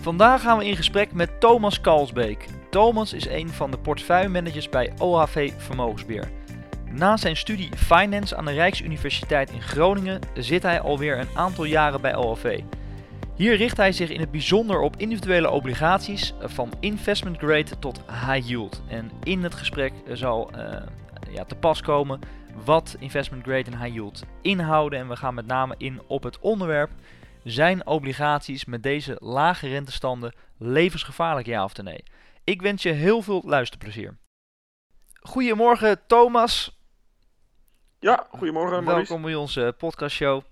Vandaag gaan we in gesprek met Thomas Kalsbeek. Thomas is een van de portefeuillemanagers bij OHV Vermogensbeheer. Na zijn studie Finance aan de Rijksuniversiteit in Groningen zit hij alweer een aantal jaren bij OHV. Hier richt hij zich in het bijzonder op individuele obligaties van investment grade tot high yield. En in het gesprek zal uh, ja, te pas komen wat investment grade en high yield inhouden. En we gaan met name in op het onderwerp zijn obligaties met deze lage rentestanden levensgevaarlijk, ja of nee? Ik wens je heel veel luisterplezier. Goedemorgen Thomas. Ja, goedemorgen Maurice. Welkom bij onze podcastshow.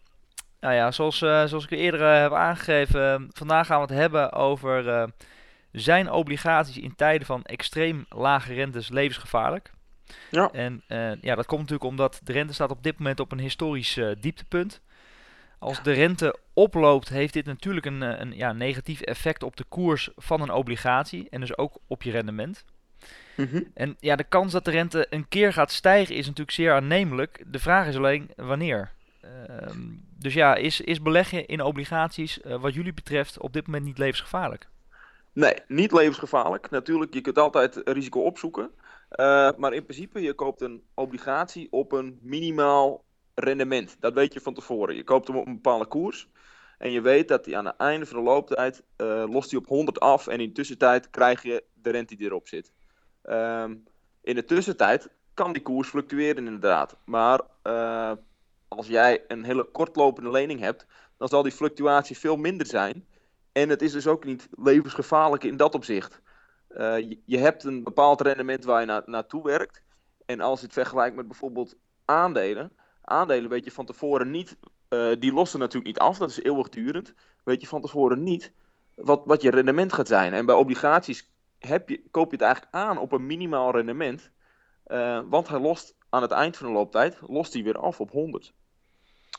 Nou ja, zoals, uh, zoals ik eerder uh, heb aangegeven, vandaag gaan we het hebben over zijn obligaties in tijden van extreem lage rentes levensgevaarlijk. Ja. En ja, dat komt natuurlijk omdat de rente staat op dit moment op een historisch dieptepunt. Als de rente oploopt, heeft dit natuurlijk een, een ja, negatief effect op de koers van een obligatie en dus ook op je rendement. Mm -hmm. En ja, de kans dat de rente een keer gaat stijgen is natuurlijk zeer aannemelijk. De vraag is alleen wanneer. Uh, dus ja, is, is beleggen in obligaties uh, wat jullie betreft op dit moment niet levensgevaarlijk? Nee, niet levensgevaarlijk. Natuurlijk, je kunt altijd risico opzoeken. Uh, maar in principe, je koopt een obligatie op een minimaal rendement. Dat weet je van tevoren. Je koopt hem op een bepaalde koers. En je weet dat hij aan het einde van de looptijd uh, lost hij op 100 af. En in de tussentijd krijg je de rente die erop zit. Um, in de tussentijd kan die koers fluctueren inderdaad. Maar uh, als jij een hele kortlopende lening hebt, dan zal die fluctuatie veel minder zijn. En het is dus ook niet levensgevaarlijk in dat opzicht. Uh, je, je, hebt een bepaald rendement waar je na, naartoe werkt. En als je het vergelijkt met bijvoorbeeld aandelen. Aandelen weet je van tevoren niet uh, die lossen natuurlijk niet af, dat is eeuwigdurend. Weet je van tevoren niet wat, wat je rendement gaat zijn. En bij obligaties heb je, koop je het eigenlijk aan op een minimaal rendement. Uh, want hij lost aan het eind van de looptijd lost hij weer af op 100.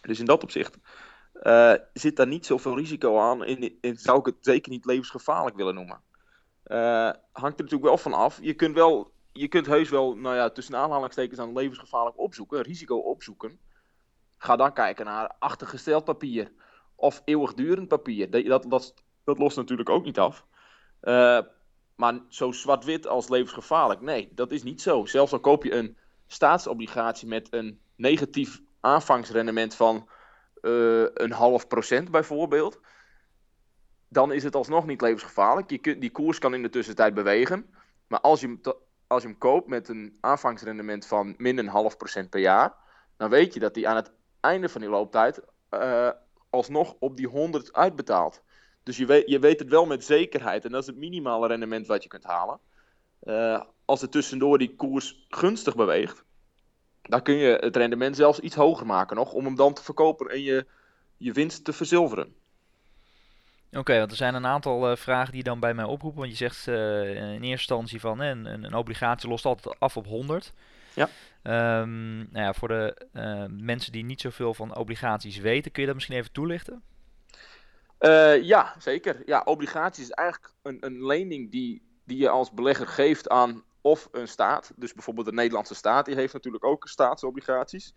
Dus in dat opzicht uh, zit daar niet zoveel risico aan. En, en zou ik het zeker niet levensgevaarlijk willen noemen. hangt er natuurlijk wel van af. Je kunt, wel, je kunt heus wel, nou ja, tussen aanhalingstekens aan levensgevaarlijk opzoeken, risico opzoeken. Ga dan kijken naar achtergesteld papier of eeuwigdurend papier. Dat, dat, dat, lost natuurlijk ook niet af. Uh, maar zo zwart-wit als levensgevaarlijk, nee, dat is niet zo. Zelfs al koop je een staatsobligatie met een negatief aanvangsrendement van uh, een half procent bijvoorbeeld, dan is het alsnog niet levensgevaarlijk. Je kunt, die koers kan in de tussentijd bewegen. Maar als je, als je hem koopt met een aanvangsrendement van min een half procent per jaar, dan weet je dat die aan het einde van die looptijd uh, alsnog op die 100 uitbetaalt. Dus je weet, je weet het wel met zekerheid. En dat is het minimale rendement wat je kunt halen. Uh, als er tussendoor die koers gunstig beweegt, dan kun je het rendement zelfs iets hoger maken nog. Om hem dan te verkopen en je, je winst te verzilveren. Oké, okay, want er zijn een aantal uh, vragen die dan bij mij oproepen. Want je zegt uh, in eerste instantie van een, een, obligatie lost altijd af op 100. Ja. Um, nou ja, voor de uh, mensen die niet zoveel van obligaties weten, kun je dat misschien even toelichten? Ja, zeker. Ja, obligaties is eigenlijk een, een lening die, die je als belegger geeft aan of een staat. Dus bijvoorbeeld de Nederlandse staat, die heeft natuurlijk ook staatsobligaties.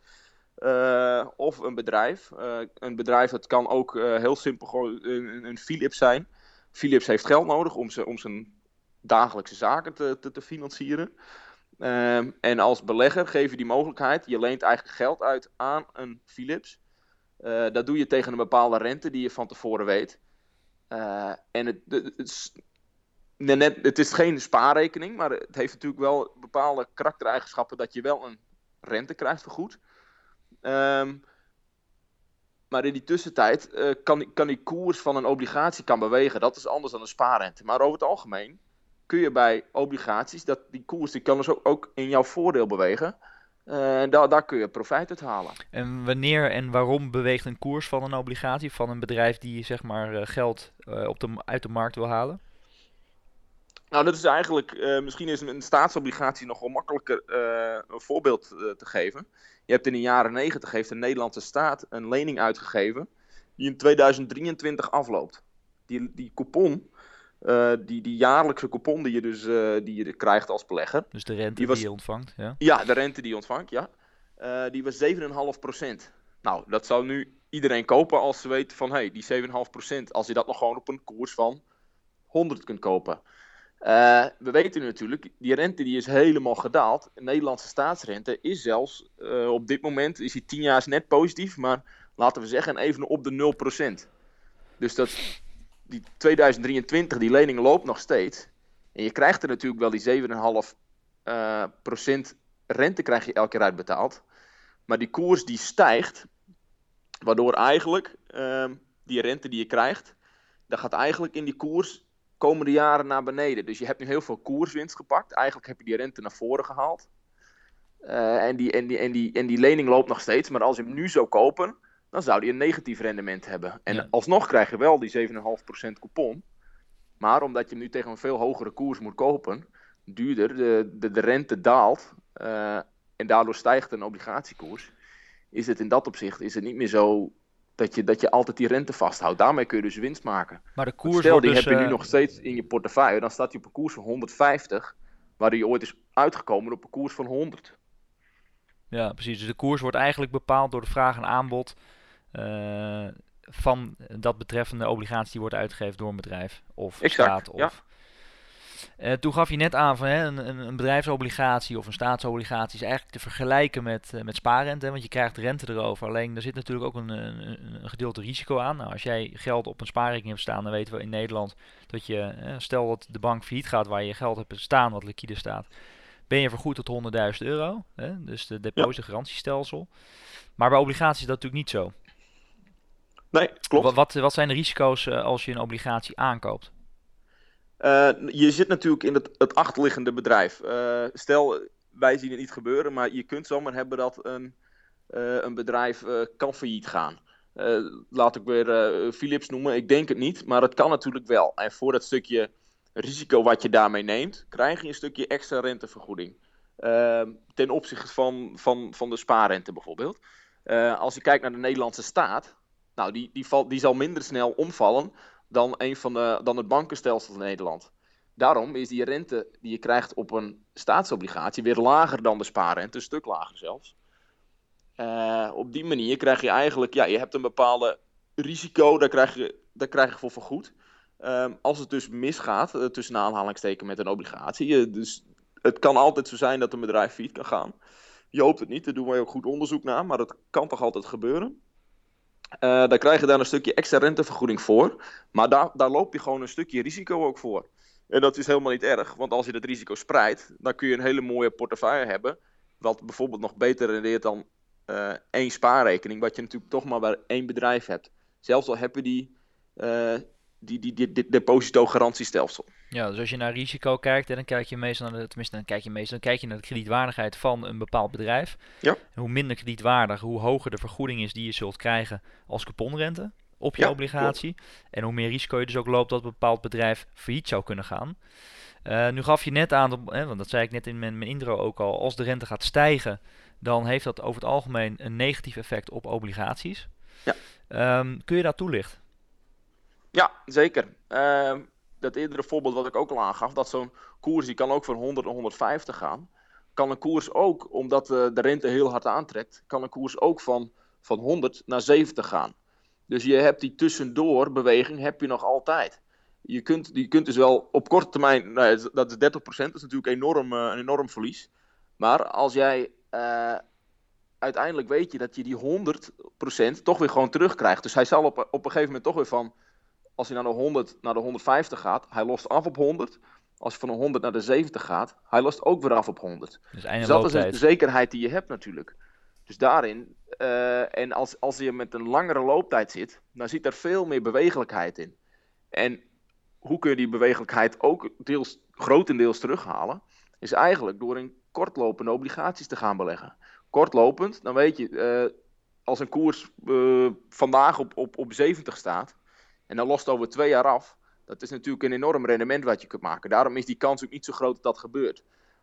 Uh, of een bedrijf. een bedrijf, dat kan ook heel simpel gewoon een, een Philips zijn. Philips heeft geld nodig om, ze, om zijn dagelijkse zaken te, te, te financieren. Um, en als belegger geef je die mogelijkheid. Je leent eigenlijk geld uit aan een Philips. Dat doe je tegen een bepaalde rente die je van tevoren weet. En het, het, net, het is geen spaarrekening, maar het heeft natuurlijk wel bepaalde karaktereigenschappen dat je wel een rente krijgt vergoed. Um, maar in die tussentijd uh, kan, kan die koers van een obligatie kan bewegen. Dat is anders dan een spaarrente. Maar over het algemeen kun je bij obligaties, dat die koers die kan dus ook, in jouw voordeel bewegen. Uh, daar, daar kun je profijt uit halen. En wanneer en waarom beweegt een koers van een obligatie van een bedrijf die zeg maar uh, geld op de, uit de markt wil halen? Nou, dat is eigenlijk, uh, misschien is een staatsobligatie nog wel makkelijker uh, een voorbeeld uh, te geven. Je hebt in de jaren 90 heeft de Nederlandse staat een lening uitgegeven die in 2023 afloopt. Die, die coupon, die, die jaarlijkse coupon die je dus die je krijgt als belegger. Dus de rente die, was, die je ontvangt, ja? Ja, de rente die je ontvangt, ja. die was 7,5%. Nou, dat zou nu iedereen kopen als ze weten van, hé, hey, die 7,5%, als je dat nog gewoon op een koers van 100 kunt kopen. Uh, we weten natuurlijk, die rente die is helemaal gedaald. De Nederlandse staatsrente is zelfs uh, op dit moment, is die 10 jaar net positief, maar laten we zeggen even op de 0%. Dus dat, die 2023, die lening loopt nog steeds. En je krijgt er natuurlijk wel die 7,5% uh, procent rente krijg je elke keer uitbetaald. Maar die koers die stijgt, waardoor eigenlijk uh, die rente die je krijgt, dat gaat eigenlijk in die koers komende jaren naar beneden. Dus je hebt nu heel veel koerswinst gepakt. Eigenlijk heb je die rente naar voren gehaald. Uh, en, die, en, die, en, die, en die lening loopt nog steeds. Maar als je hem nu zou kopen, dan zou die een negatief rendement hebben. En ja. alsnog krijg je wel die 7,5% coupon. Maar omdat je hem nu tegen een veel hogere koers moet kopen, duurder, de, de, de rente daalt. Uh, en daardoor stijgt een obligatiekoers. Is het in dat opzicht is het niet meer zo dat je, dat je altijd die rente vasthoudt. Daarmee kun je dus winst maken. Maar de koers Stel, die dus, heb je nu uh... nog steeds in je portefeuille. Dan staat hij op een koers van 150. Waar hij ooit is uitgekomen op een koers van 100. Ja, precies. Dus de koers wordt eigenlijk bepaald door de vraag en aanbod. Uh, van dat betreffende obligatie die wordt uitgegeven door een bedrijf of exact, staat. Of... Ja. Uh, toen gaf je net aan van hè, een, een, bedrijfsobligatie of een staatsobligatie is eigenlijk te vergelijken met, uh, met spaarrente, want je krijgt rente erover. Alleen er zit natuurlijk ook een, een, een, gedeelte risico aan. Nou, als jij geld op een spaarrekening hebt staan, dan weten we in Nederland dat je, eh, stel dat de bank failliet gaat waar je geld hebt staan wat liquide staat, ben je vergoed tot 100.000 euro. Hè? Dus de depositogarantiestelsel. Maar bij obligaties is dat natuurlijk niet zo. Nee, klopt. Wat, wat, wat zijn de risico's als je een obligatie aankoopt? Uh, je zit natuurlijk in het, het achterliggende bedrijf. Uh, stel, wij zien het niet gebeuren, maar je kunt zomaar hebben dat een, uh, een bedrijf kan failliet gaan. laat ik weer Philips noemen, ik denk het niet, maar het kan natuurlijk wel. En voor dat stukje risico wat je daarmee neemt, krijg je een stukje extra rentevergoeding. ten opzichte van, van, van de spaarrente bijvoorbeeld. als je kijkt naar de Nederlandse staat, nou, die, die, die zal minder snel omvallen dan, een van de, dan het bankenstelsel in Nederland. Daarom is die rente die je krijgt op een staatsobligatie weer lager dan de spaarrente, een stuk lager zelfs. Uh, op die manier krijg je eigenlijk, ja, je hebt een bepaalde risico, daar krijg je, daar krijg je voor vergoed. Um, als het dus misgaat, uh, tussen aanhalingstekens met een obligatie, uh, dus het kan altijd zo zijn dat een bedrijf failliet kan gaan. Je hoopt het niet, daar doen wij ook goed onderzoek naar, maar dat kan toch altijd gebeuren. Uh, daar krijg je daar een stukje extra rentevergoeding voor. Maar daar, daar loop je gewoon een stukje risico ook voor. En dat is helemaal niet erg, want als je dat risico spreidt, dan kun je een hele mooie portefeuille hebben. Wat bijvoorbeeld nog beter rendeert dan uh, één spaarrekening, wat je natuurlijk toch maar bij één bedrijf hebt. Zelfs al heb je die, uh, die, die, die, die depositogarantiestelsel. Ja, dus als je naar risico kijkt, dan kijk je meestal naar de, tenminste dan kijk je meestal, dan kijk je naar de kredietwaardigheid van een bepaald bedrijf. Ja. En hoe minder kredietwaardig, hoe hoger de vergoeding is die je zult krijgen als couponrente op je Ja, obligatie. En hoe meer risico je dus ook loopt dat een bepaald bedrijf failliet zou kunnen gaan. Uh, nu gaf je net aan, hè, want dat zei ik net in mijn, mijn intro ook al, als de rente gaat stijgen, dan heeft dat over het algemeen een negatief effect op obligaties. Ja. Um, kun je dat toelichten? Ja, zeker. Uh, dat eerdere voorbeeld wat ik ook al aangaf, dat zo'n koers die kan ook van 100 naar 150 gaan. Kan een koers ook, omdat uh, de rente heel hard aantrekt, kan een koers ook van, van 100 naar 70 gaan. Dus je hebt die tussendoor beweging heb je nog altijd. Je kunt, je kunt dus wel op korte termijn, nou, dat is 30%, dat is natuurlijk enorm, uh, een enorm verlies. Maar als jij uh, uiteindelijk weet je dat je die 100% toch weer gewoon terugkrijgt. Dus hij zal op, op een gegeven moment toch weer van als hij naar de 100 naar de 150 gaat, hij lost af op 100. Als hij van de 100 naar de 70 gaat, hij lost ook weer af op 100. Dus, dus dat is een zekerheid die je hebt natuurlijk. Dus daarin, uh, en als, als je met een langere looptijd zit, dan zit er veel meer bewegelijkheid in. En hoe kun je die bewegelijkheid ook deels, grotendeels terughalen? Is eigenlijk door in kortlopende obligaties te gaan beleggen. Kortlopend, dan weet je, uh, als een koers uh, vandaag op, op, op 70 staat, en dan lost over twee jaar af, dat is natuurlijk een enorm rendement wat je kunt maken. Daarom is die kans ook niet zo groot dat dat gebeurt.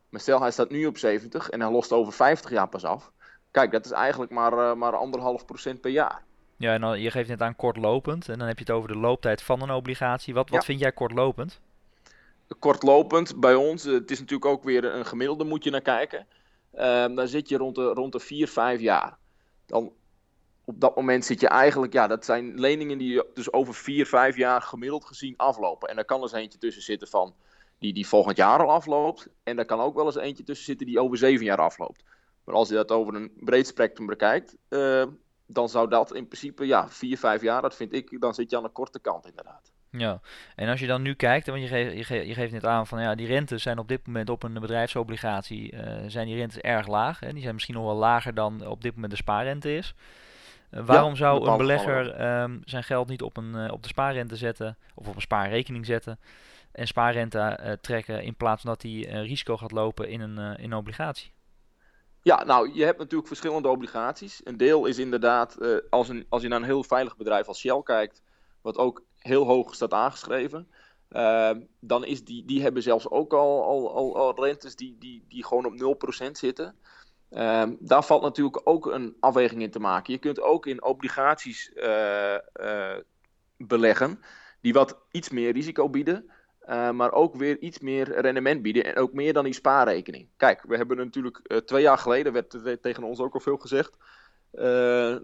Maar stel, hij staat nu op 70 en hij lost over 50 jaar pas af. Kijk, dat is eigenlijk maar, uh, maar anderhalf procent per jaar. Ja, en dan, je geeft net aan kortlopend. En dan heb je het over de looptijd van een obligatie. Wat, wat vind jij kortlopend? Kortlopend bij ons, eh, het is natuurlijk ook weer een gemiddelde, moet je naar kijken. Uh, dan zit je rond de, rond de 4, 5 jaar. Dan op dat moment zit je eigenlijk, ja, dat zijn leningen die dus over 4, 5 jaar gemiddeld gezien aflopen. En daar kan eens eentje tussen zitten van die, die volgend jaar al afloopt. En daar kan ook wel eens eentje tussen zitten die over 7 jaar afloopt. Maar als je dat over een breed spectrum bekijkt, uh, dan zou dat in principe, ja, 4, 5 jaar, dat vind ik, dan zit je aan de korte kant inderdaad. Ja, en als je dan nu kijkt, want je, geeft, je, geeft, je geeft net aan van ja, die rentes zijn op dit moment op een bedrijfsobligatie, uh, zijn die rentes erg laag. Hè? Die zijn misschien nog wel lager dan op dit moment de spaarrente is. Uh, waarom ja, zou een belegger um, zijn geld niet op, een, uh, op de spaarrente zetten of op een spaarrekening zetten en spaarrente trekken in plaats van dat hij risico gaat lopen in een, in een obligatie? Ja, nou, je hebt natuurlijk verschillende obligaties. Een deel is inderdaad, als, een, als je naar een heel veilig bedrijf als Shell kijkt, wat ook heel hoog staat aangeschreven. Uh, dan is die, die hebben zelfs ook al, al, al, al rentes die, die, die gewoon op 0% zitten. Uh, daar valt natuurlijk ook een afweging in te maken. Je kunt ook in obligaties uh, beleggen, die wat iets meer risico bieden, maar ook weer iets meer rendement bieden en ook meer dan die spaarrekening. Kijk, we hebben natuurlijk twee jaar geleden, werd tegen ons ook al veel gezegd,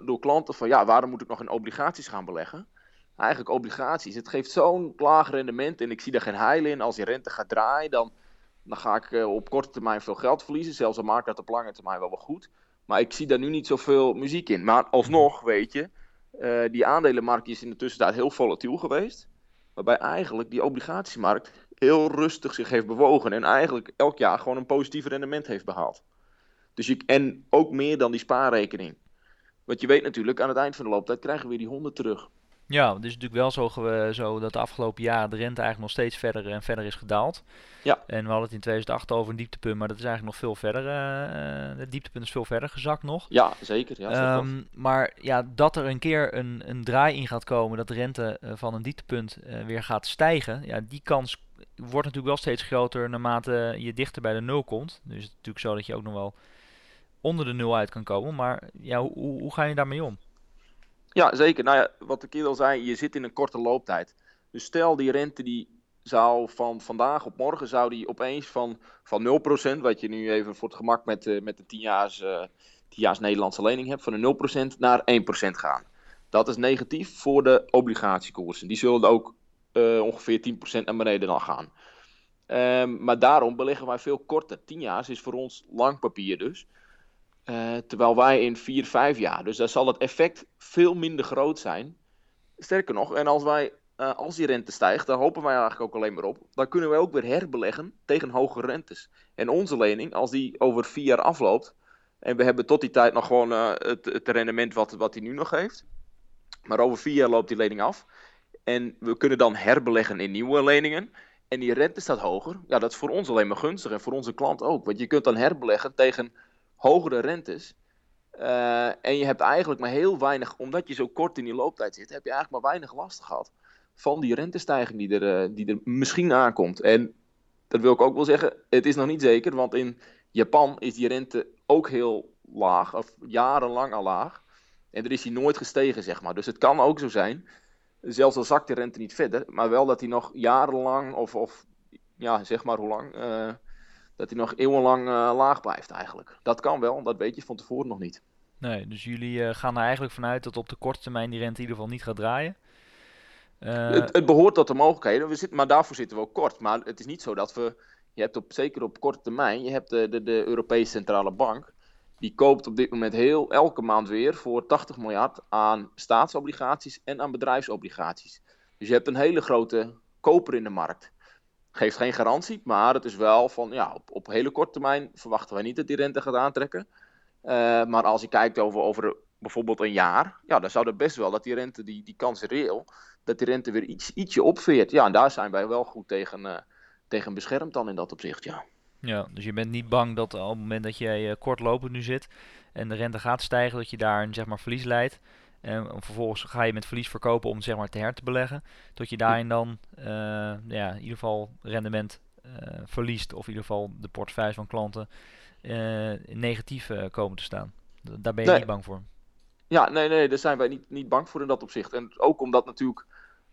door klanten van ja, waarom moet ik nog in obligaties gaan beleggen? eigenlijk obligaties. Het geeft zo'n laag rendement en ik zie daar geen heil in. Als die rente gaat draaien, dan, dan ga ik uh, op korte termijn veel geld verliezen. Zelfs al maakt dat op lange termijn wel wel goed. Maar ik zie daar nu niet zoveel muziek in. Maar alsnog, weet je, uh, die aandelenmarkt is in de tussentijd heel volatiel geweest. Waarbij eigenlijk die obligatiemarkt heel rustig zich heeft bewogen. En eigenlijk elk jaar gewoon een positief rendement heeft behaald. Dus je, en ook meer dan die spaarrekening. Want je weet natuurlijk, aan het eind van de looptijd krijgen we weer die honden terug. Ja, het is natuurlijk wel zo, zo, dat de afgelopen jaren de rente eigenlijk nog steeds verder en verder is gedaald. Ja. En we hadden het in 2008 over een dieptepunt, maar dat is eigenlijk nog veel verder. Uh, het dieptepunt is veel verder gezakt nog. Ja, zeker. Ja, um, maar ja, dat er een keer een, een draai in gaat komen, dat de rente uh, van een dieptepunt uh, weer gaat stijgen, ja, die kans wordt natuurlijk wel steeds groter naarmate je dichter bij de nul komt. Dus het is natuurlijk zo dat je ook nog wel onder de nul uit kan komen. Maar ja, hoe, hoe ga je daarmee om? Ja, zeker. Nou ja, wat ik eerder al zei, je zit in een korte looptijd. Dus stel die rente die zou van vandaag op morgen zou die opeens van, van 0%, wat je nu even voor het gemak met, uh, met de 10 jaars, 10 jaars Nederlandse lening hebt, van een 0% naar 1% gaan. Dat is negatief voor de obligatiekoersen. Die zullen ook uh, ongeveer 10% naar beneden dan gaan. Um, maar daarom beleggen wij veel korter. 10 jaar is voor ons lang papier dus. Uh, terwijl wij in 4, 5 jaar. Dus daar zal het effect veel minder groot zijn. Sterker nog, en als, wij, uh, als die rente stijgt, daar hopen wij eigenlijk ook alleen maar op. Dan kunnen wij ook weer herbeleggen tegen hogere rentes. En onze lening, als die over 4 jaar afloopt. En we hebben tot die tijd nog gewoon uh, het, het rendement wat, wat hij nu nog heeft. Maar over 4 jaar loopt die lening af. En we kunnen dan herbeleggen in nieuwe leningen. En die rente staat hoger. Ja, dat is voor ons alleen maar gunstig. En voor onze klant ook. Want je kunt dan herbeleggen tegen hogere rentes. Uh, en je hebt eigenlijk maar heel weinig, omdat je zo kort in die looptijd zit, heb je eigenlijk maar weinig last gehad van die rentestijging die er, uh, die er misschien aankomt. En dat wil ik ook wel zeggen, het is nog niet zeker, want in Japan is die rente ook heel laag, of jarenlang al laag. En er is die nooit gestegen, zeg maar. Dus het kan ook zo zijn, zelfs al zakt de rente niet verder, maar wel dat hij nog jarenlang, of, of ja, zeg maar hoe lang, uh, dat hij nog eeuwenlang uh, laag blijft eigenlijk. Dat kan wel, dat weet je van tevoren nog niet. Nee, dus jullie uh, gaan er eigenlijk vanuit dat op de korte termijn die rente in ieder geval niet gaat draaien? Uh... Het, het, behoort tot de mogelijkheden, we zitten, maar daarvoor zitten we ook kort. Maar het is niet zo dat we, je hebt op, zeker op korte termijn, je hebt de, de, de Europese Centrale Bank, die koopt op dit moment heel, elke maand weer voor 80 miljard aan staatsobligaties en aan bedrijfsobligaties. Dus je hebt een hele grote koper in de markt geeft geen garantie, maar het is wel van ja, op, op hele korte termijn verwachten wij niet dat die rente gaat aantrekken. Uh, maar als je kijkt over, over bijvoorbeeld een jaar, ja, dan zou het best wel dat die rente, die, die kans reëel, dat die rente weer iets, ietsje opveert. Ja, en daar zijn wij wel goed tegen, uh, tegen beschermd dan in dat opzicht, ja. Ja, dus je bent niet bang dat op het moment dat jij uh, kortlopend nu zit en de rente gaat stijgen, dat je daar een zeg maar, verlies leidt. En vervolgens ga je met verlies verkopen om zeg maar te her te beleggen. Tot je daarin dan ja, in ieder geval rendement verliest. Of in ieder geval de portefeuille van klanten negatief komen te staan. Daar ben je niet bang voor. Ja, nee, nee, daar zijn wij niet, niet bang voor in dat opzicht. En ook omdat natuurlijk,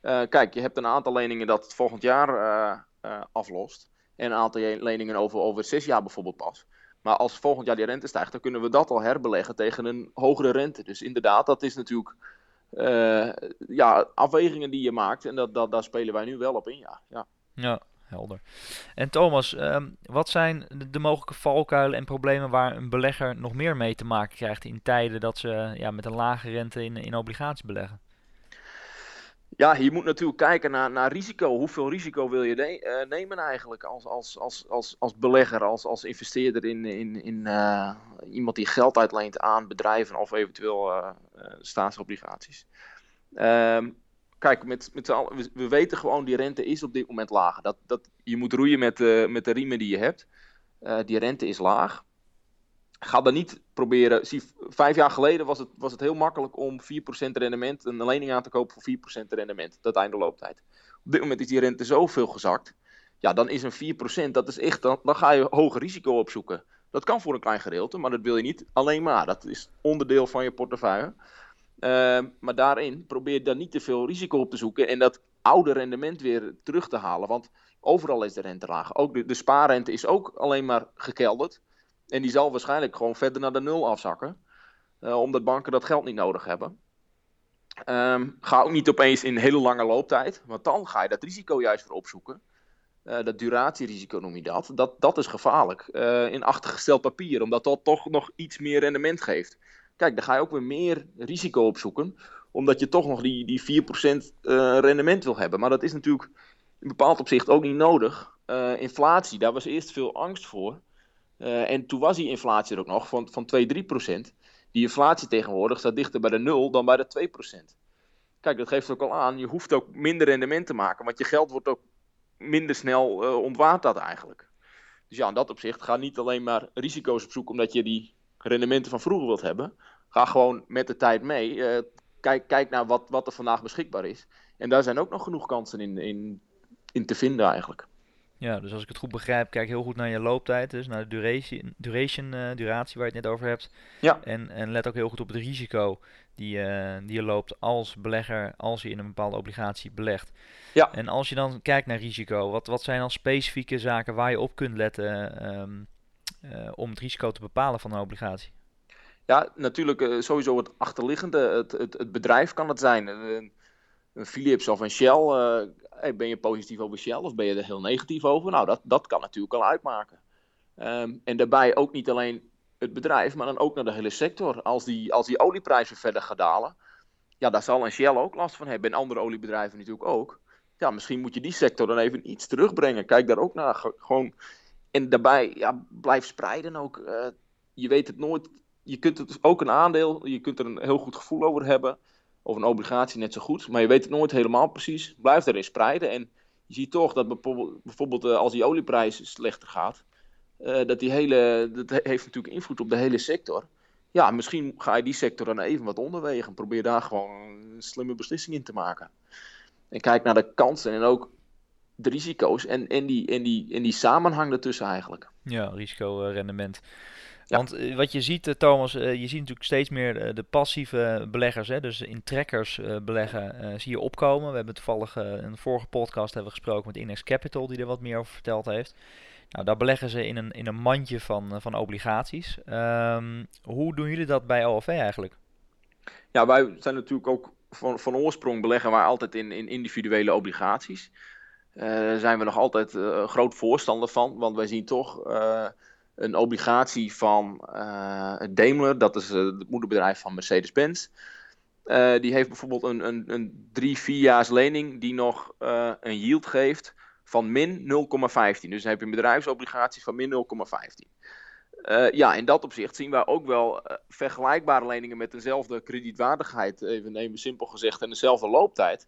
uh, kijk, je hebt een aantal leningen dat het volgend jaar uh, uh, aflost. En een aantal leningen over, over zes jaar bijvoorbeeld pas. Maar als volgend jaar die rente stijgt, dan kunnen we dat al herbeleggen tegen een hogere rente. Dus inderdaad, dat is natuurlijk ja, afwegingen die je maakt. En dat, dat, daar spelen wij nu wel op in, ja. ja. Ja, helder. En Thomas, ehm, wat zijn de, mogelijke valkuilen en problemen waar een belegger nog meer mee te maken krijgt in tijden dat ze ja, met een lage rente in, in obligaties beleggen? Ja, je moet natuurlijk kijken naar, naar risico. Hoeveel risico wil je eh, nemen eigenlijk als, als, als, als, als belegger, als, als investeerder in, in, in uh, iemand die geld uitleent aan bedrijven of eventueel uh, staatsobligaties? Um, kijk, met, met we, we, weten gewoon, die rente is op dit moment laag. Dat, dat, je moet roeien met, met de riemen die je hebt. Die rente is laag. Ga dan niet proberen. Zie, vijf jaar geleden was het, was het heel makkelijk om 4% rendement, een lening aan te kopen voor 4% rendement. Dat einde looptijd. Op dit moment is die rente zoveel gezakt. Ja, dan is een 4%, dat is echt, dan, dan ga je hoger risico opzoeken. Dat kan voor een klein gedeelte, maar dat wil je niet alleen maar. Dat is onderdeel van je portefeuille. Ehm, maar daarin probeer dan niet te veel risico op te zoeken en dat oude rendement weer terug te halen. Want overal is de rente laag. Ook de, de spaarrente is ook alleen maar gekelderd. En die zal waarschijnlijk gewoon verder naar de nul afzakken. Uh, omdat banken dat geld niet nodig hebben. Ehm, ga ook niet opeens in hele lange looptijd. Want dan ga je dat risico juist weer opzoeken. Uh, dat duratierisico noem je dat. Dat, dat is gevaarlijk. Uh, in achtergesteld papier. Omdat dat toch nog iets meer rendement geeft. Kijk, dan ga je ook weer meer risico opzoeken. Omdat je toch nog die, die 4% uh, rendement wil hebben. Maar dat is natuurlijk in bepaald opzicht ook niet nodig. Inflatie, daar was eerst veel angst voor. Uh, en toen was die inflatie er ook nog van, van 2, 3% Die inflatie tegenwoordig staat dichter bij de 0 dan bij de 2% Kijk, dat geeft ook al aan. Je hoeft ook minder rendement te maken. Want je geld wordt ook minder snel uh, ontwaard dat eigenlijk. Dus ja, in dat opzicht ga niet alleen maar risico's opzoeken omdat je die rendementen van vroeger wilt hebben. Ga gewoon met de tijd mee. Uh, kijk, kijk naar wat, wat er vandaag beschikbaar is. En daar zijn ook nog genoeg kansen in, in, in te vinden eigenlijk. Ja, dus als ik het goed begrijp, kijk heel goed naar je looptijd, dus naar de duration, duration uh, duratie waar je het net over hebt. Ja. En, en let ook heel goed op het risico die, uh, die je loopt als belegger, als je in een bepaalde obligatie belegt. Ja. En als je dan kijkt naar risico, wat, wat zijn dan specifieke zaken waar je op kunt letten um, uh, om het risico te bepalen van een obligatie? Ja, natuurlijk sowieso het achterliggende. Het, het, het, bedrijf kan het zijn. Een, Philips of een Shell. Uh, ben je positief over Shell of ben je er heel negatief over? Nou, dat, dat kan natuurlijk al uitmaken. Um, en daarbij ook niet alleen het bedrijf, maar dan ook naar de hele sector. Als die, als die olieprijzen verder gaan dalen, ja, daar zal een Shell ook last van hebben. En andere oliebedrijven natuurlijk ook. Ja, misschien moet je die sector dan even iets terugbrengen. Kijk daar ook naar. Gewoon en daarbij ja, blijf spreiden ook. Uh, je weet het nooit. Je kunt het ook een aandeel, je kunt er een heel goed gevoel over hebben. Of een obligatie net zo goed. Maar je weet het nooit helemaal precies. Blijf erin spreiden. En je ziet toch dat bijvoorbeeld, uh, als die olieprijs slechter gaat. Uh, dat die hele, dat heeft natuurlijk invloed op de hele sector. Ja, misschien ga je die sector dan even wat onderwegen. Probeer daar gewoon een slimme beslissing in te maken. En kijk naar de kansen en ook de risico's en, en, die, en, die, en die samenhang ertussen eigenlijk. Ja, risico-rendement. Want eh, wat je ziet, eh, Thomas, eh, je ziet natuurlijk steeds meer de passieve beleggers, hè, dus in trekkers beleggen, zie je opkomen. We hebben toevallig in een vorige podcast hebben we gesproken met Inex Capital, die er wat meer over verteld heeft. Nou, daar beleggen ze in een, in een mandje van, van obligaties. Um, hoe doen jullie dat bij OLV eigenlijk? Ja, wij zijn natuurlijk ook van, van oorsprong beleggen wij altijd in, in individuele obligaties. Daar zijn we nog altijd groot voorstander van, want wij zien toch een obligatie van uh, Daimler, dat is het moederbedrijf van Mercedes-Benz. die heeft bijvoorbeeld een, een, een drie, vierjaars lening die nog een yield geeft van min 0,15. Dus dan heb je een bedrijfsobligatie van min 0,15. Uh, ja, in dat opzicht zien wij ook wel vergelijkbare leningen met dezelfde kredietwaardigheid, even nemen simpel gezegd, en dezelfde looptijd.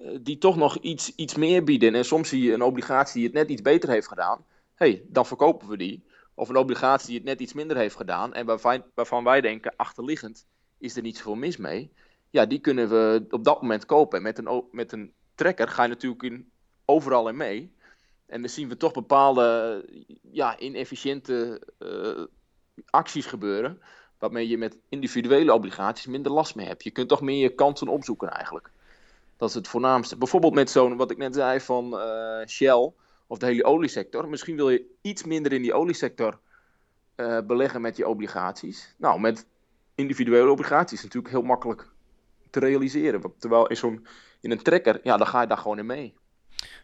Eh, die toch nog iets, iets meer bieden. En soms zie je een obligatie die het net iets beter heeft gedaan. hey, dan verkopen we die. Of een obligatie die het net iets minder heeft gedaan. En waarvan, wij denken, achterliggend is er niet zoveel mis mee. ja, die kunnen we op dat moment kopen. En met een, met een trekker ga je natuurlijk in, overal in mee. En dan zien we toch bepaalde ja, inefficiënte uh, acties gebeuren. Waarmee je met individuele obligaties minder last mee hebt. Je kunt toch meer je kansen opzoeken eigenlijk. Dat is het voornaamste. Bijvoorbeeld met zo'n, wat ik net zei van uh, Shell of de hele oliesector. Misschien wil je iets minder in die oliesector uh, beleggen met je obligaties. Nou, met individuele obligaties natuurlijk heel makkelijk te realiseren. Terwijl in, zo'n, in een trekker, ja, dan ga je daar gewoon in mee.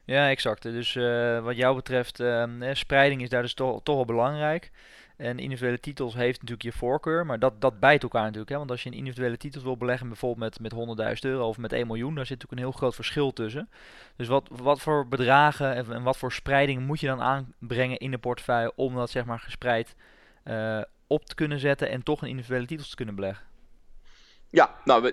Ja, exact. Dus uh, wat jou betreft, uh, spreiding is daar dus toch, toch wel belangrijk. En individuele titels heeft natuurlijk je voorkeur, maar dat, dat bijt elkaar natuurlijk. Hè? Want als je een individuele titels wil beleggen, bijvoorbeeld met, met 100.000 euro of met 1 miljoen, daar zit natuurlijk een heel groot verschil tussen. Dus wat, wat voor bedragen en, wat voor spreiding moet je dan aanbrengen in de portefeuille om dat zeg maar gespreid uh, op te kunnen zetten en toch een individuele titels te kunnen beleggen? Ja, nou,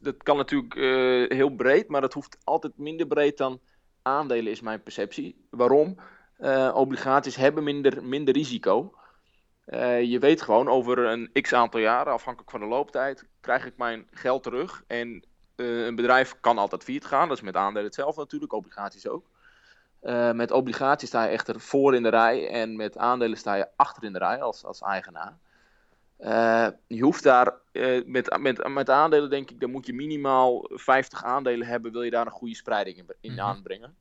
dat kan natuurlijk uh, heel breed, maar dat hoeft altijd minder breed dan aandelen, is mijn perceptie. Waarom? Uh, obligaties hebben minder, minder risico. Uh, je weet gewoon over een x aantal jaren, afhankelijk van de looptijd, krijg ik mijn geld terug. En uh, een bedrijf kan altijd failliet gaan. Dat is met aandelen hetzelfde natuurlijk, obligaties ook. Uh, met obligaties sta je echter voor in de rij en met aandelen sta je achter in de rij als, als eigenaar. je hoeft daar met, met, met aandelen, denk ik, dan moet je minimaal 50 aandelen hebben, wil je daar een goede spreiding in, in mm-hmm. aanbrengen.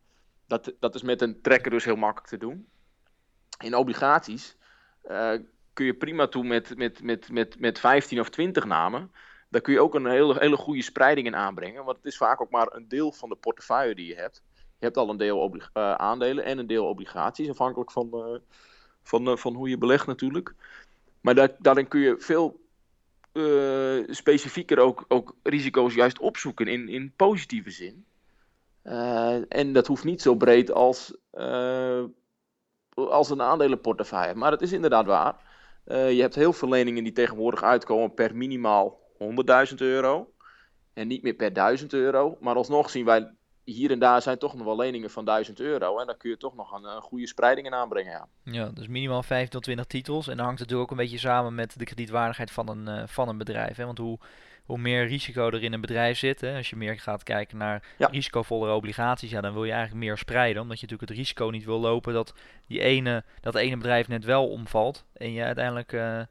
Dat, dat is met een trekker dus heel makkelijk te doen. In obligaties kun je prima toe met, met, met, met, met 15 of 20 namen. Daar kun je ook een hele, hele goede spreiding in aanbrengen. Want het is vaak ook maar een deel van de portefeuille die je hebt. Je hebt al een deel uh, aandelen en een deel obligaties, afhankelijk van, uh, van, van hoe je belegt natuurlijk. Maar daar, daarin kun je veel specifieker ook, ook risico's juist opzoeken in, in positieve zin. en dat hoeft niet zo breed als als een aandelenportefeuille. Maar het is inderdaad waar. Uh, je hebt heel veel leningen die tegenwoordig uitkomen per minimaal 100.000 euro. En niet meer per 1000 euro. Maar alsnog zien wij hier en daar zijn toch nog wel leningen van 1000 euro. En dan kun je toch nog een, goede spreiding in aanbrengen. Ja. ja, dus minimaal 15 tot 20 titels. En dan hangt het natuurlijk ook een beetje samen met de kredietwaardigheid van een, uh, van een bedrijf. Hè? Want hoe hoe meer risico er in een bedrijf zit. Hè, als je meer gaat kijken naar ja. risicovollere obligaties, ja, dan wil je eigenlijk meer spreiden. Omdat je natuurlijk het risico niet wil lopen dat die ene, dat ene bedrijf net wel omvalt. En je uiteindelijk uh,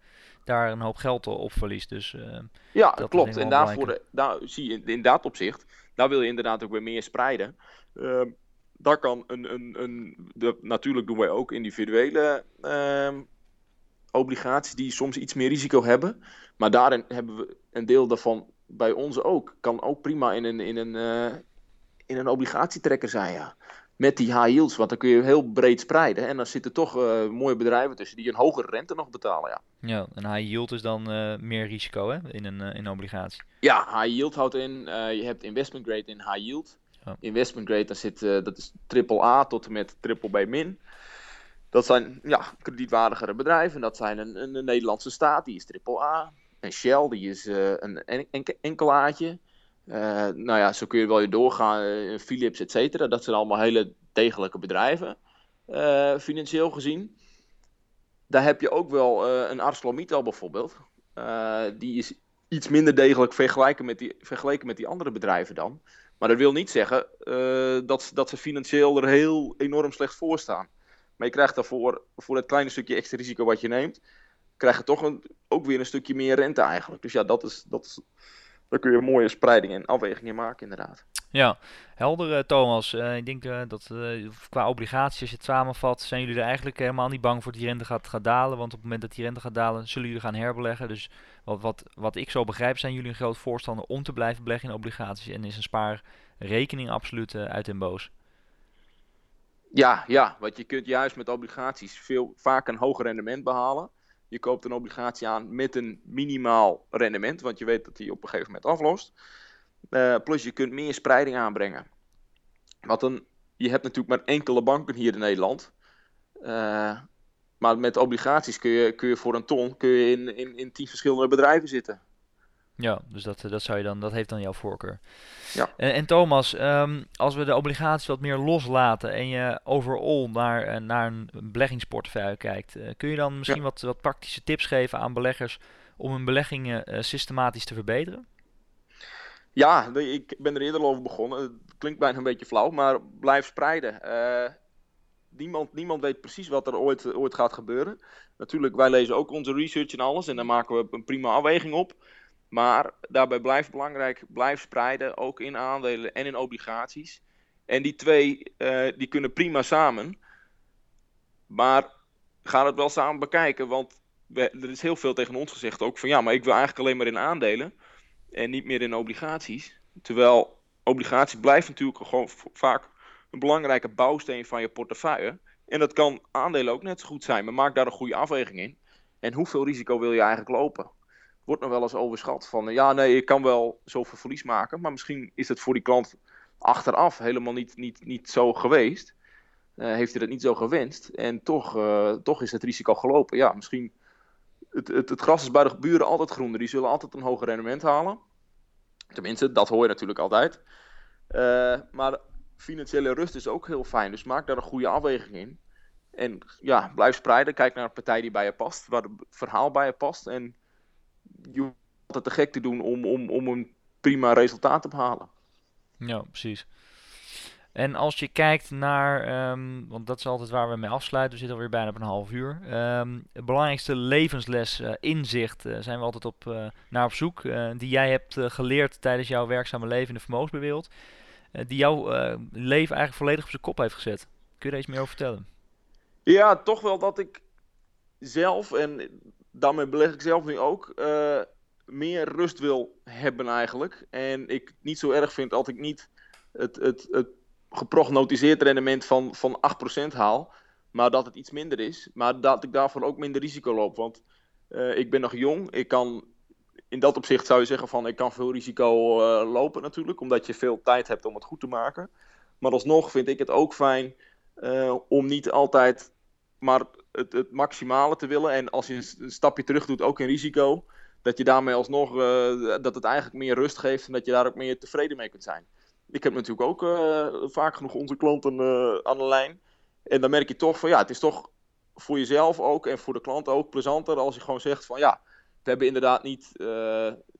daar een hoop geld op verliest. Dus, uh, ja, dat klopt. En daarvoor de, daar zie je in dat opzicht, daar wil je inderdaad ook weer meer spreiden. Uh, daar kan een, een, een de, natuurlijk doen wij ook individuele ehm, obligaties die soms iets meer risico hebben. Maar daarin hebben we een deel daarvan bij ons ook. Kan ook prima in een, in een, uh, in een obligatietrekker zijn, ja. Met die high yields, want dan kun je heel breed spreiden. En dan zitten toch uh, mooie bedrijven tussen die een hogere rente nog betalen, ja. Ja, een high yield is dan uh, meer risico, hè, in een, in een obligatie. Ja, high yield houdt in, je hebt investment grade en high yield. Investment grade, dan zit, dat is triple A tot en met triple B min. Dat zijn ja, kredietwaardigere bedrijven. Dat zijn een, een, een Nederlandse staat, die is triple A. En Shell, die is uh, een en, enkelaatje. Uh, nou ja, zo kun je wel je doorgaan. Uh, Philips, et cetera. Dat zijn allemaal hele degelijke bedrijven, financieel gezien. Daar heb je ook wel een ArcelorMittal bijvoorbeeld. die is iets minder degelijk vergeleken met, die, vergeleken met die andere bedrijven dan. Maar dat wil niet zeggen dat, dat ze financieel er heel enorm slecht voor staan. Maar je krijgt daarvoor, voor het kleine stukje extra risico wat je neemt, krijg je toch een, ook weer een stukje meer rente eigenlijk. Dus ja, dat is, dat is, daar kun je een mooie spreiding en afweging in maken inderdaad. Ja, helder uh, Thomas. Uh, ik denk uh, dat qua obligaties, als je het samenvat, zijn jullie er eigenlijk helemaal niet bang voor dat die rente gaat, gaat dalen. Want op het moment dat die rente gaat dalen, zullen jullie gaan herbeleggen. Dus wat, wat, wat ik zo begrijp, zijn jullie een groot voorstander om te blijven beleggen in obligaties. En is een spaarrekening absoluut uit en boos. Ja, ja, want je kunt juist met obligaties veel, vaak een hoger rendement behalen. Je koopt een obligatie aan met een minimaal rendement, want je weet dat die op een gegeven moment aflost. Uh, plus je kunt meer spreiding aanbrengen. Want dan, je hebt natuurlijk maar enkele banken hier in Nederland. Uh, maar met obligaties kun je, kun je voor een ton kun je in, in, in tien verschillende bedrijven zitten. Ja, dus dat, dat, zou je dan, dat heeft dan jouw voorkeur. Ja. En, en Thomas, um, als we de obligaties wat meer loslaten en je overal naar, eh, naar een beleggingsportefeuille kijkt, uh, kun je dan misschien ja. wat, wat praktische tips geven aan beleggers om hun beleggingen uh, systematisch te verbeteren? Ja, ik ben er eerder over begonnen. Het klinkt bijna een beetje flauw, maar blijf spreiden. Uh, niemand, niemand weet precies wat er ooit, ooit gaat gebeuren. Natuurlijk, wij lezen ook onze research en alles en daar maken we een prima afweging op. Maar daarbij blijft belangrijk, blijf spreiden, ook in aandelen en in obligaties. En die twee, uh, die kunnen prima samen. Maar ga het wel samen bekijken, want er is heel veel tegen ons gezegd ook van ja, maar ik wil eigenlijk alleen maar in aandelen en niet meer in obligaties. Terwijl obligatie blijft natuurlijk gewoon vaak een belangrijke bouwsteen van je portefeuille. En dat kan aandelen ook net zo goed zijn, maar maak daar een goede afweging in. En hoeveel risico wil je eigenlijk lopen? Wordt nog wel eens overschat van ja, nee, ik kan wel zoveel verlies maken, maar misschien is het voor die klant achteraf helemaal niet, niet, niet zo geweest. Uh, heeft hij dat niet zo gewenst en toch, uh, toch is het risico gelopen. Ja, misschien het, het, het gras is bij de buren altijd groener. Die zullen altijd een hoger rendement halen. Tenminste, dat hoor je natuurlijk altijd. Maar financiële rust is ook heel fijn. Dus maak daar een goede afweging in. En ja, blijf spreiden. Kijk naar een partij die bij je past. Waar het verhaal bij je past. En je hoeft altijd te gek te doen om, om, om een prima resultaat te behalen. Ja, precies. En als je kijkt naar, um, want dat is altijd waar we mee afsluiten, we zitten alweer bijna op een half uur. Um, de belangrijkste levensles, uh, inzicht, uh, zijn we altijd op, uh, naar op zoek. die jij hebt geleerd tijdens jouw werkzame leven in de vermogensbewereld. die jouw leven eigenlijk volledig op zijn kop heeft gezet. Kun je daar iets meer over vertellen? Ja, toch wel dat ik zelf, en daarmee beleg ik zelf nu ook, meer rust wil hebben eigenlijk. En ik niet zo erg vind dat ik niet het, het, het geprognotiseerd rendement van, van 8% haal. Maar dat het iets minder is. Maar dat ik daarvoor ook minder risico loop. Want uh, ik ben nog jong. Ik kan, in dat opzicht zou je zeggen van ik kan veel risico uh, lopen natuurlijk. Omdat je veel tijd hebt om het goed te maken. Maar alsnog vind ik het ook fijn om niet altijd maar het, het, maximale te willen. En als je een stapje terug doet, ook in risico. Dat je daarmee alsnog, dat het eigenlijk meer rust geeft. En dat je daar ook meer tevreden mee kunt zijn ik heb natuurlijk ook uh, vaak genoeg onze klanten uh, aan de lijn. En dan merk je toch van ja, het is toch voor jezelf ook en voor de klant ook plezanter als je gewoon zegt van ja, we hebben inderdaad niet,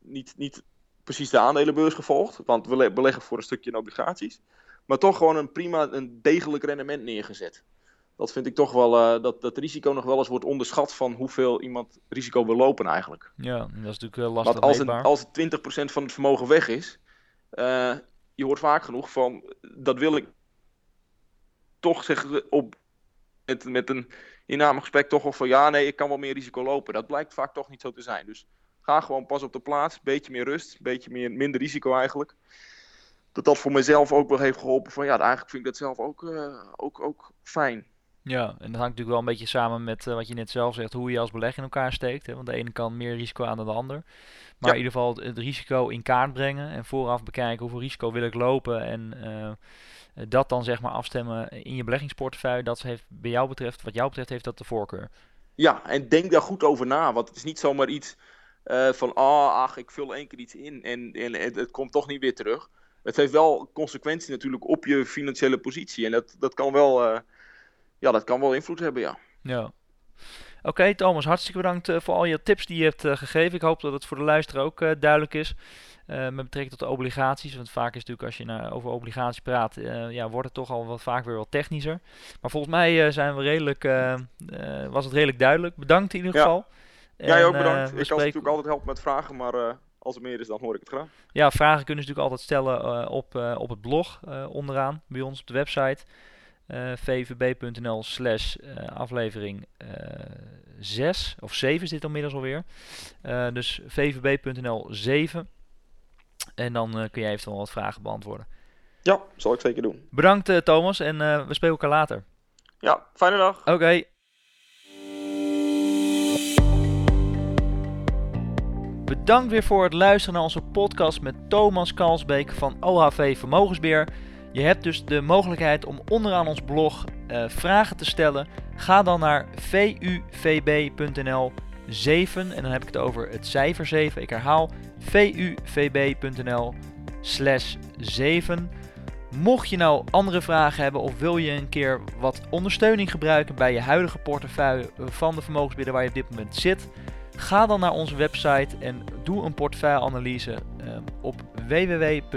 niet, niet precies de aandelenbeurs gevolgd, want we beleggen voor een stukje in obligaties. Maar toch gewoon een prima, een degelijk rendement neergezet. Dat vind ik toch wel, dat dat risico nog wel eens wordt onderschat van hoeveel iemand risico wil lopen eigenlijk. Ja, dat is natuurlijk lastig Want als, een, als 20% van het vermogen weg is, je hoort vaak genoeg van, dat wil ik toch zeggen op, met, met een gesprek toch of van, ja nee, ik kan wel meer risico lopen. Dat blijkt vaak toch niet zo te zijn. Dus ga gewoon pas op de plaats, beetje meer rust, beetje meer, minder risico eigenlijk. Dat dat voor mezelf ook wel heeft geholpen van, ja, eigenlijk vind ik dat zelf ook, uh, ook, ook fijn. Ja, en dat hangt natuurlijk wel een beetje samen met uh, wat je net zelf zegt, hoe je als belegger in elkaar steekt. Hè? Want de ene kan meer risico aan dan de ander. Maar in ieder geval het risico in kaart brengen en vooraf bekijken hoeveel risico wil ik lopen en uh, dat dan zeg maar afstemmen in je beleggingsportefeuille. Dat heeft bij jou betreft, wat jou betreft, heeft dat de voorkeur. Ja, en denk daar goed over na, want het is niet zomaar iets uh, van, ah, oh, ach, ik vul één keer iets in en, en het, het, komt toch niet weer terug. Het heeft wel consequenties natuurlijk op je financiële positie en dat, dat kan wel, ja, dat kan wel invloed hebben, ja. Ja. Oké, Thomas, hartstikke bedankt uh, voor al je tips die je hebt uh, gegeven. Ik hoop dat het voor de luisteraar ook uh, duidelijk is. met betrekking tot de obligaties. Want vaak is natuurlijk als je over obligaties praat, ja, wordt het toch al wat vaak weer wat technischer. Maar volgens mij zijn we redelijk, was het redelijk duidelijk. Bedankt in ieder ja. geval. Jij ook bedankt. ik spreken... kan natuurlijk altijd helpen met vragen, maar als er meer is, dan hoor ik het graag. Ja, vragen kunnen ze natuurlijk altijd stellen op, op het blog onderaan bij ons op de website. Uh, vvb.nl slash uh, aflevering uh, eh, 6 of 7 is dit inmiddels alweer. dus vvb.nl 7. En dan kun jij eventueel wat vragen beantwoorden. Ja, zal ik zeker doen. Bedankt Thomas en we spreken elkaar later. Ja, fijne dag. Oké. Okay. Bedankt weer voor het luisteren naar onze podcast met Thomas Kalsbeek van OHV Vermogensbeheer. Je hebt dus de mogelijkheid om onderaan ons blog uh, vragen te stellen. Ga dan naar vuvb.nl 7 en dan heb ik het over het cijfer 7. Ik herhaal vuvb.nl slash 7. Mocht je nou andere vragen hebben of wil je een keer wat ondersteuning gebruiken bij je huidige portefeuille van de vermogensbeheerder waar je op dit moment zit, ga dan naar onze website en doe een portefeuilleanalyse uh, op www.vuvb.nl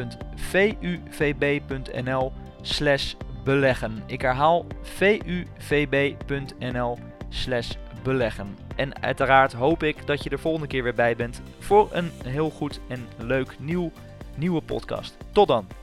beleggen. Ik herhaal vuvb.nl beleggen. En uiteraard hoop ik dat je er volgende keer weer bij bent voor een heel goed en leuk nieuw, nieuwe podcast. Tot dan!